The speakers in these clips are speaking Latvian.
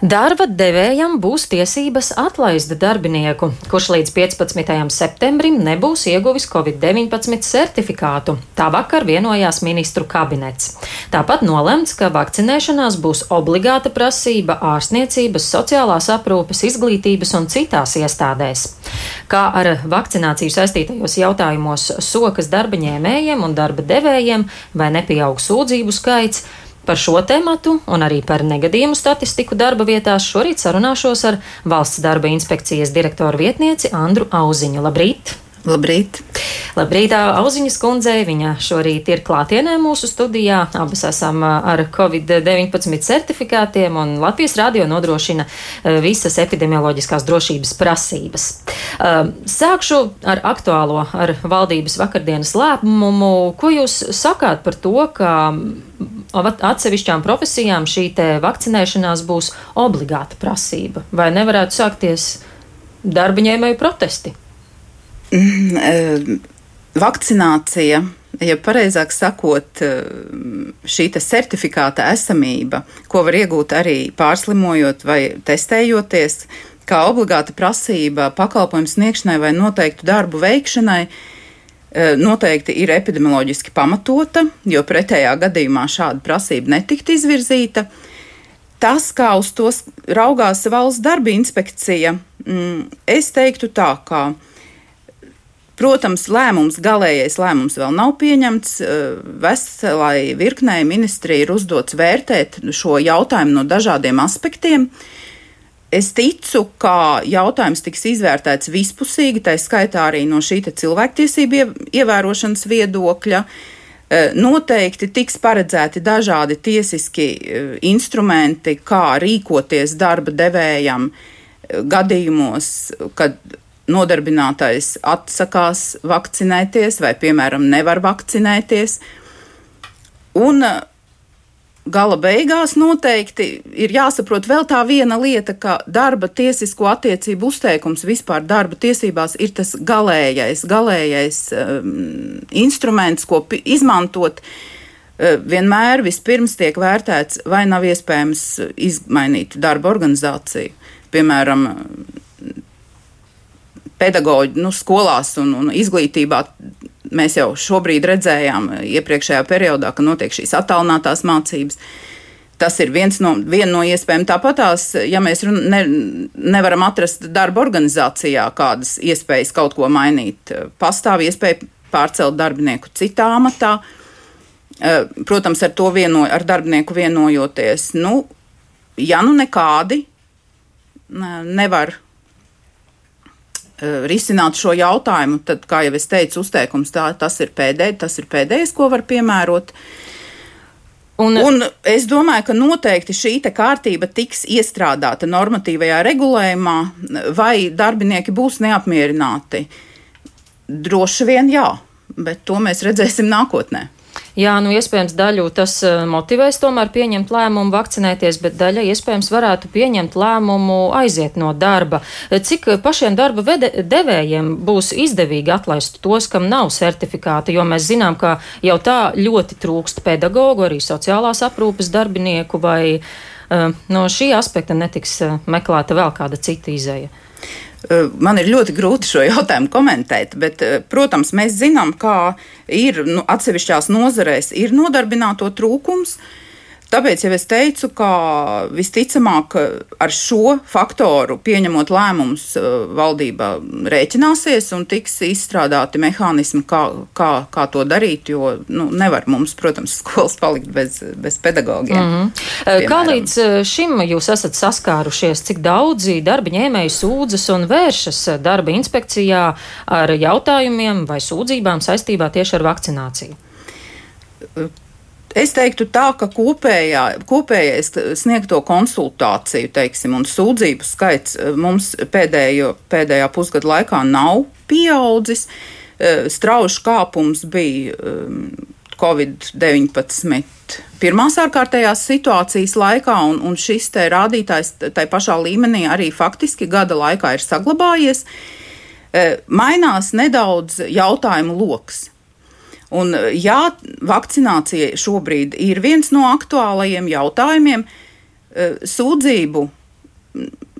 Darba devējam būs tiesības atlaist darbinieku, kurš līdz 15. septembrim nebūs ieguvis Covid-19 certifikātu. Tā vakar vienojās ministru kabinets. Tāpat nolemts, ka vakcinēšanās būs obligāta prasība ārstniecības, sociālās aprūpes, izglītības un citās iestādēs. Kā ar vakcināciju saistītajos jautājumos sokas darba ņēmējiem un darba devējiem vai nepieaug sūdzību skaits, Par šo tēmatu un arī par negadījumu statistiku darba vietās šorīt sarunāšos ar Valsts darba inspekcijas direktoru vietnieci Andru Auziņu. Labrīt! Labrīt! Labrīt, Auziņas kundzei. Viņa šorīt ir klātienē mūsu studijā. Abas esam ar Covid-19 certifikātiem, un Latvijas radio nodrošina visas epidemioloģiskās drošības prasības. Sākšu ar aktuālo, ar valdības vakardienas lēmumu. Ko jūs sakāt par to, ka atsevišķām profesijām šī vakcinēšanās būs obligāta prasība? Vai nevarētu sākties darba ņēmēju protesti? Mm, eh, vakcinācija, ja pareizāk sakot, eh, šī certifikāta esamība, ko var iegūt arī pārslimojot vai testējoties, kā obligāta prasība pakalpojumu sniegšanai vai noteiktu darbu veikšanai, eh, noteikti ir epidemioloģiski pamatota, jo pretējā gadījumā šāda prasība netiktu izvirzīta. Tas, kā uz to raugās valsts darba inspekcija, mm, es teiktu tā, ka Protams, lēmums, galīgais lēmums vēl nav pieņemts. Eh, veselai virknei ministrija ir uzdots vērtēt šo jautājumu no dažādiem aspektiem. Es ticu, ka jautājums tiks izvērtēts vispusīgi, tā skaitā arī no šī cilvēktiesību ievērošanas viedokļa. Eh, noteikti tiks paredzēti dažādi tiesiski eh, instrumenti, kā rīkoties darba devējam gadījumos, kad nodarbinātais atsakās vakcinēties vai, piemēram, nevar vakcinēties. Un gala beigās noteikti ir jāsaprot vēl tā viena lieta, ka darba tiesisko attiecību uzteikums vispār darba tiesībās ir tas galējais, galējais um, instruments, ko izmantot. Uh, vienmēr vispirms tiek vērtēts, vai nav iespējams izmainīt darba organizāciju. Piemēram, pedagoģi nu, skolās un, un izglītībā. Mēs jau šobrīd redzējām, iepriekšējā periodā, ka notiek šīs attālinātās mācības. Tas ir viens no, viena no iespējām. Tāpatās, ja mēs ne, nevaram atrast darba organizācijā kādas iespējas kaut ko mainīt, pastāv iespēja pārcelt darbinieku citā amatā. Eh, protams, ar to vieno, ar darbinieku vienojoties, nu, ja nu nekādi nevar Eh, risināt šo jautājumu, tad, kā jau es teicu, uzteikums tā, tas ir, pēdēj, tas ir pēdējais, ko var piemērot. Un, un es domāju, ka noteikti šī kārtība tiks iestrādāta normatīvajā regulējumā, vai darbinieki būs neapmierināti. Droši vien jā, bet to mēs redzēsim nākotnē. Jā, nu iespējams daļu tas eh, motivēs tomēr pieņemt lēmumu vakcinēties, bet daļa iespējams varētu pieņemt lēmumu aiziet no darba. Cik pašiem darba vede, devējiem būs izdevīgi atlaist tos, kam nav certifikāta, jo mēs zinām, ka jau tā ļoti trūkst pedagogu, arī sociālās aprūpes darbinieku, vai no šī aspekta netiks meklēta vēl kāda cita izēja. Eh, man ir ļoti grūti šo jautājumu komentēt, bet, eh, protams, mēs zinām, kā ir nu, atsevišķās nozarēs ir nodarbināto trūkums. Tāpēc jau es teicu, ka visticamāk ar šo faktoru pieņemot lēmumus, eh, valdība rēķināsies un tiks izstrādāti mehānismi, kā, kā, kā to darīt. Jo nu, nevar mums, protams, skolas palikt bez, bez pedagogiem. Mm -hmm. Piemēram. Kā līdz eh, šim jūs esat saskārušies, cik daudzi darba ņēmēji sūdzas un vēršas eh, darba inspekcijā ar jautājumiem vai sūdzībām saistībā tieši ar vakcināciju? Es teiktu tā, ka kopējā, kopējais sniegto konsultāciju teiksim, un sūdzību skaits eh, mums pēdējo, pēdējā pusgada laikā nav pieaudzis. Strauji kāpums bija ehm, Covid-19 notikt pirmās ārkārtējās situācijas laikā, un, un šis te rādītājs tai pašā līmenī arī faktiski gada laikā ir saglabājies, e, mainās nedaudz jautājumu lokus. Un, jā, vakcinācija šobrīd ir viens no aktuālajiem jautājumiem. E, sūdzību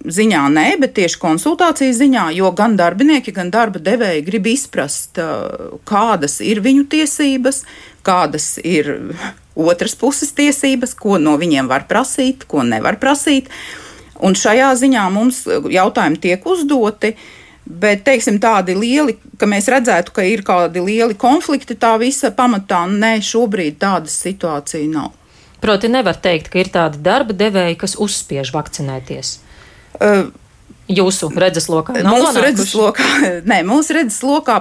ziņā nē, bet tieši konsultācijas ziņā, jo gan darbinieki, gan darba devēji grib izprast, e, kādas ir viņu tiesības, kādas ir otras puses tiesības, ko no viņiem var prasīt, ko nevar prasīt. Un šajā ziņā mums jautājumi tiek uzdoti. Bet, teiksim, tādi lieli, ka mēs redzētu, ka ir kādi lieli konflikti tā visa pamatā, nē, šobrīd tādas situācija nav. Proti, nevar teikt, ka ir tādi darba devēji, kas uzspiež vakcinēties. Uh, Jūsu redzeslokā mūsu redzeslokā, nē, mūsu redzeslokā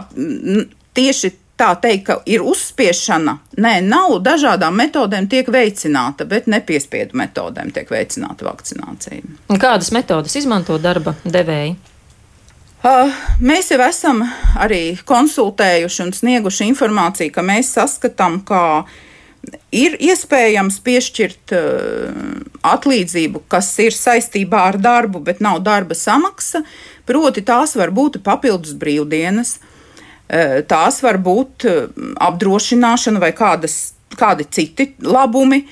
tieši tā teikt, ka ir uzspiešana. Nē, nav dažādām metodēm tiek veicināta, bet nepiespiedu metodēm tiek veicināta vakcinācija. Kādas metodas izmanto darba devēji? Uh, mēs jau esam arī konsultējuši un snieguši informāciju, ka mēs saskatām, ka ir iespējams piešķirt uh, atlīdzību, kas ir saistībā ar darbu, bet nav darba samaksa. Proti, tās var būt papildus brīvdienas, uh, tās var būt uh, apdrošināšana vai kādas, kādi citi labumi,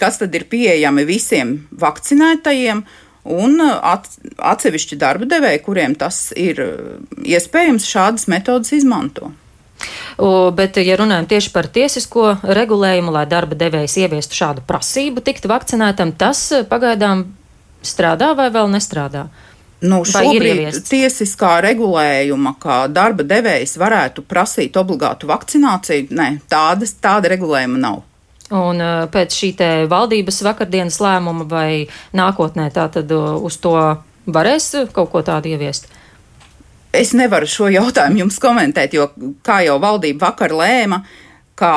kas tad ir pieejami visiem vakcinētajiem. Un atsevišķi darba devēji, kuriem tas ir iespējams, šādas metodas izmanto. Bet, ja runājam tieši par tiesisko regulējumu, lai darba devējs ieviestu šādu prasību tikt vakcinētam, tas eh, pagaidām strādā vai vēl nestrādā? Nu, šobrīd tiesiskā regulējuma, kā darba devējs varētu prasīt obligātu vakcināciju, ne, tādas, tāda regulējuma nav. Un uh, pēc šī valdības vakardienas lēmuma vai nākotnē tā tad uh, uz to varēs kaut ko tādu ieviest? Es nevaru šo jautājumu jums komentēt, jo, kā jau valdība vakar lēma, ka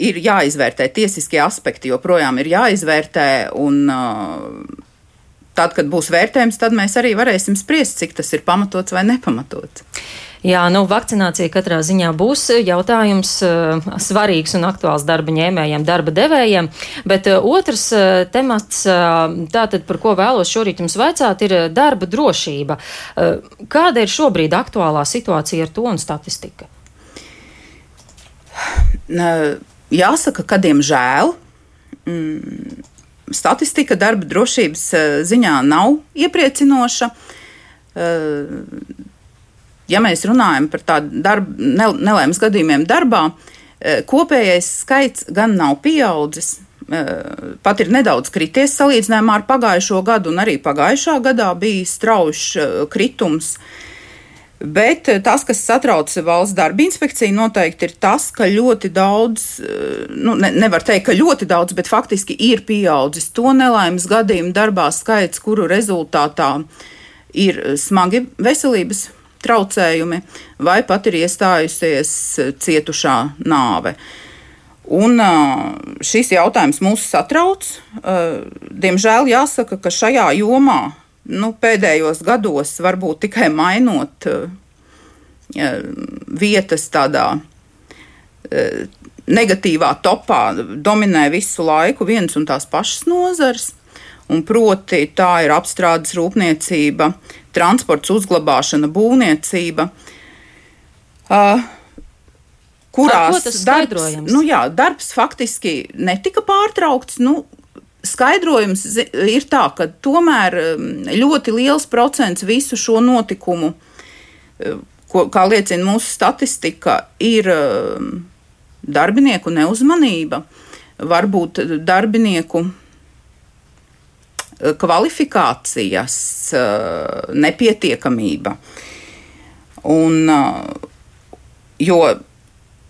ir jāizvērtē tiesiskie aspekti, joprojām ir jāizvērtē, un uh, tad, kad būs vērtējums, tad mēs arī varēsim spriest, cik tas ir pamatots vai nepamatots. Jā, nu, vakcinācija katrā ziņā būs jautājums uh, svarīgs un aktuāls darba ņēmējiem, darba devējiem, bet uh, otrs uh, temats, tātad, par ko vēlos šorīt jums vaicāt, ir darba drošība. Kāda ir šobrīd aktuālā situācija ar to un statistika? Jāsaka, ka, diemžēl, mm, statistika darba drošības ziņā nav iepriecinoša ja mēs runājam par tādu nelaimes gadījumiem darbā, eh, kopējais skaits gan nav pieaudzis. Eh, pat ir nedaudz krities salīdzinājumā ar pagājušo gadu, un arī pagājušā gadā bija strauji eh, kritums. Bet tas, kas satrauc valsts darba inspekciju, noteikti ir tas, ka ļoti daudz, nu, ne, nevar teikt, ka ļoti daudz, bet faktiski ir pieaudzis to nelaimes gadījumu darbā skaits, kuru rezultātā ir smagi veselības traucējumi, vai pat ir iestājusies cietušā nāve. Un šis jautājums mūs satrauc. Diemžēl jāsaka, ka šajā jomā nu, pēdējos gados varbūt tikai mainot vietas tādā negatīvā topā, dominē visu laiku viens un tās pašas nozars. Un proti, tā ir apstrādes rūpniecība, transports, uzglabāšana, būvniecība. Uh, kurās darbs, nu jā, darbs faktiski netika pārtraukts. Nu, skaidrojums ir tā, ka tomēr um, ļoti liels procents visu šo notikumu, uh, ko, kā liecina mūsu statistika, ir um, darbinieku neuzmanība, varbūt darbinieku kvalifikācijas eh, nepietiekamība. Un, jo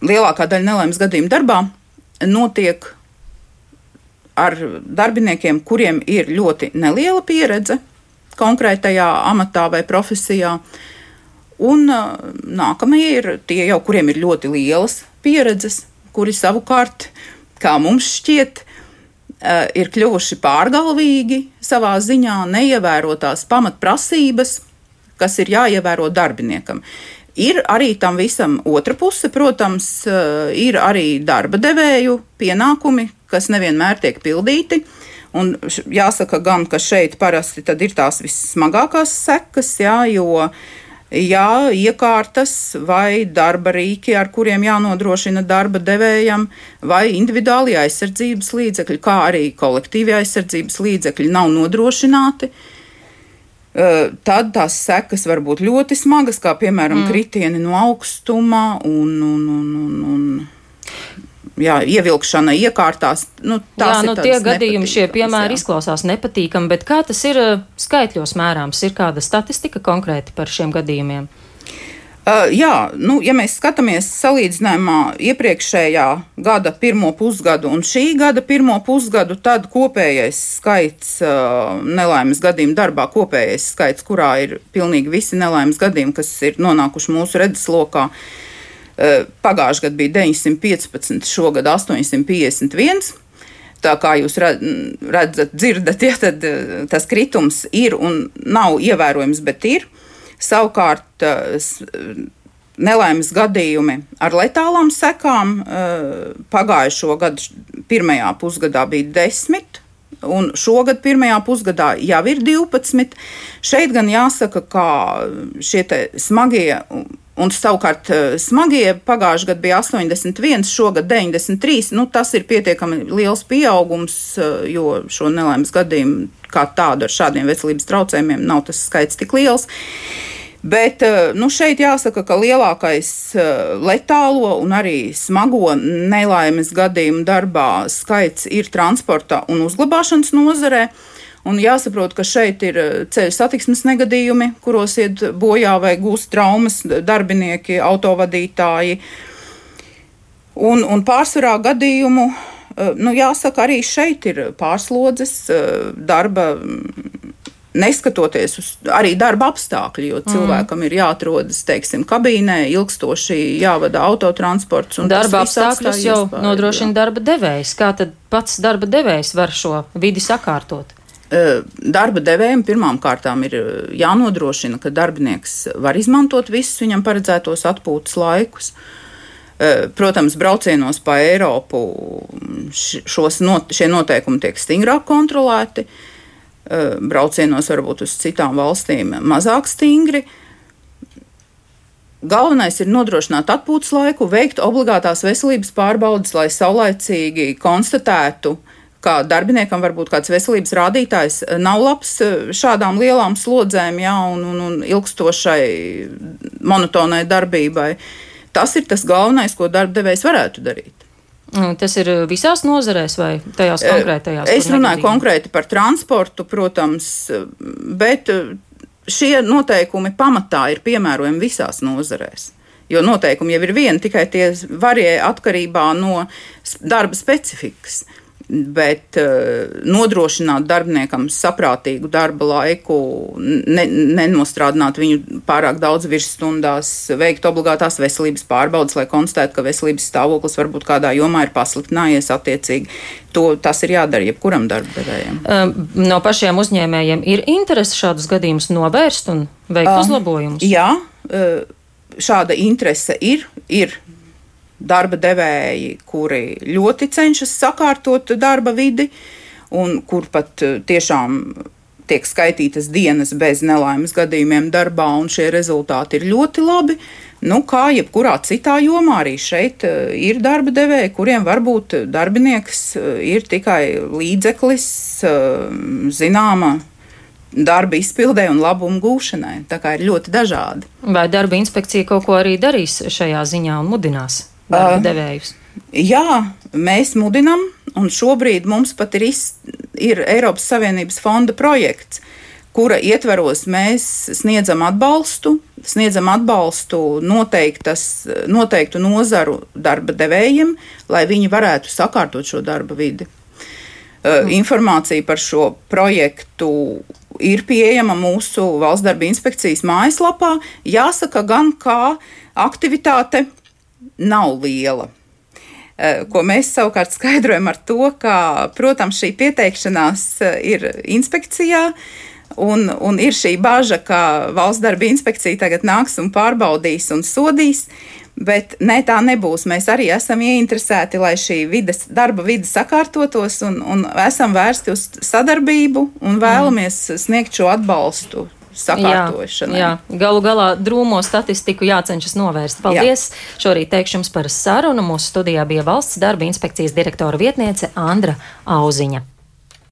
lielākā daļa nelaimes gadījumu darbā notiek ar darbiniekiem, kuriem ir ļoti neliela pieredze konkrētajā amatā vai profesijā. Un uh, nākamie ir tie jau, kuriem ir ļoti lielas pieredzes, kuri savukārt, kā mums šķiet, Eh, ir kļuvuši pārgalvīgi savā ziņā, neievērotās pamatprasības, kas ir jāievēro darbiniekam. Ir arī tam visam otra puse, protams, eh, ir arī darba devēju pienākumi, kas nevienmēr tiek pildīti. Un jāsaka, gan, ka šeit parasti ir tās vissmagākās sekas, jā, jo uh, ja iekārtas vai darba rīki, ar kuriem jānodrošina darba devējam, vai individuāli aizsardzības līdzekļi, kā arī kolektīvi aizsardzības līdzekļi nav nodrošināti, tad tās sekas var būt ļoti smagas, kā piemēram mm. kritieni no augstuma un, un, un, un, un jā, ievilkšana iekārtās. Nu, jā, nu, tie gadījumi, šie piemēri jā. izklausās nepatīkami, bet kā tas ir skaitļos mērāms? Ir kāda statistika konkrēti par šiem gadījumiem? Uh, jā, nu, ja mēs skatāmies salīdzinājumā iepriekšējā gada pirmo pusgadu un šī gada pirmo pusgadu, tad kopējais skaits uh, nelaimes gadījumu darbā, kopējais skaits, kurā ir pilnīgi visi nelaimes gadījumi, kas ir nonākuši mūsu redzeslokā, uh, pagājušajā gadā bija 915, šogad 851. Tā kā jūs redzat, dzirdat, ja, tad tas kritums ir un nav ievērojams, bet ir. Savukārt eh, nelaimes gadījumi ar letālām sekām eh, pagājušo gadu pirmajā pusgadā bija desmit. Un šogad, pirmajā pusgadā, jau ir 12. Šeit gan jāsaka, ka šie smagie Un savukārt eh, smagie pagājušajā gadā bija 81, šogad 93. Nu, tas ir pietiekami liels pieaugums, jo šo nelaimes gadījumu kā tādu ar šādiem veselības traucējumiem nav tas skaits tik liels. Bet eh, nu, šeit jāsaka, ka lielākais eh, letālo un arī smago nelaimes gadījumu darbā skaits ir transporta un uzglabāšanas nozarē. Un jāsaprot, ka šeit ir eh, ceļu satiksmes negadījumi, kuros iet bojā vai gūst traumas darbinieki, autovadītāji. Un, un pārsvarā gadījumu, nu, jāsaka, arī šeit ir pārslodzes darba neskatoties uz arī darba apstākļu, jo mm. cilvēkam ir jāatrodas, teiksim, kabīnē, ilgstoši jāvada autotransports. Darba apstākļus jau iespēju, nodrošina jā. darba devējs. Kā tad pats darba devējs var šo vidi sakārtot? Darba devējiem pirmām kārtām ir jānodrošina, ka darbinieks var izmantot visus viņam paredzētos atpūtas laikus. Protams, braucienos pa Eiropu šos not, šie noteikumi tiek stingrāk kontrolēti. Uh, braucienos varbūt uz citām valstīm mazāk stingri. Galvenais ir nodrošināt atpūtas laiku, veikt obligātās veselības pārbaudes, lai saulaicīgi konstatētu, ka darbiniekam varbūt kāds veselības rādītājs nav labs eh, šādām lielām slodzēm jā, un, un, un ilgstošai monotonai darbībai. Tas ir tas galvenais, ko darbdevējs varētu darīt. Mm, tas ir uh, visās nozarēs vai tajās eh, konkrētajās? Es runāju konkrēti par transportu, protams, bet uh, šie noteikumi pamatā ir piemērojami visās nozarēs. Jo noteikumi jau ir vieni, tikai tie varie atkarībā no darba specifikas. Uh, bet uh, nodrošināt darbiniekam saprātīgu darba laiku, ne, nenostrādāt viņu pārāk daudz virsstundās, veikt obligātās veselības pārbaudas, lai konstatētu, ka veselības stāvoklis varbūt kādā jomā ir pasliktinājies attiecīgi. To, tas ir jādara jebkuram darbdevējam. Um, no pašiem uzņēmējiem ir interese šādus gadījumus novērst un veikt um, uzlabojumus? Jā, uh, šāda interese ir. ir darba devēji, kuri ļoti cenšas sakārtot darba vidi un kur pat eh, tiešām tiek skaitītas dienas bez nelaimes gadījumiem darbā, un šie rezultāti ir ļoti labi. Nu, kā jebkurā citā jomā, arī šeit eh, ir darba devēji, kuriem varbūt darbinieks eh, ir tikai līdzeklis zināma darba izpildē un labumu gūšanai. Tā kā ir ļoti dažādi. Vai darba inspekcija kaut ko arī darīs šajā ziņā un mudinās? Darba devējus? Jā, mēs mudinam, un šobrīd mums pat ir, iz, ir Eiropas Savienības fonda projekts, kura ietveros mēs sniedzam atbalstu, sniedzam atbalstu noteiktu nozaru darba devējiem, lai viņi varētu sakārtot šo darba vidi. Mm. Informācija par šo projektu ir pieejama mūsu valsts darba inspekcijas mājaslapā. Jāsaka, gan kā aktivitāte nav liela. Eh, ko mēs savukārt skaidrojam ar to, ka, protams, šī pieteikšanās eh, ir inspekcijā, un, un ir šī bažas, ka valsts darba inspekcija tagad nāks un pārbaudīs un sodīs. Bet ne, tā nebūs. Mēs arī esam ieinteresēti, lai šī vides, darba vide sakārtotos, un, un esam vērsti uz sadarbību un vēlamies sniegt šo atbalstu sakārtošanai. Jā, jā. galu galā drūmo statistiku jācenšas novērst. Paldies! Jā. Šorīt teikšu jums par sarunu. Mūsu studijā bija valsts darba inspekcijas direktora vietniece Andra Auziņa.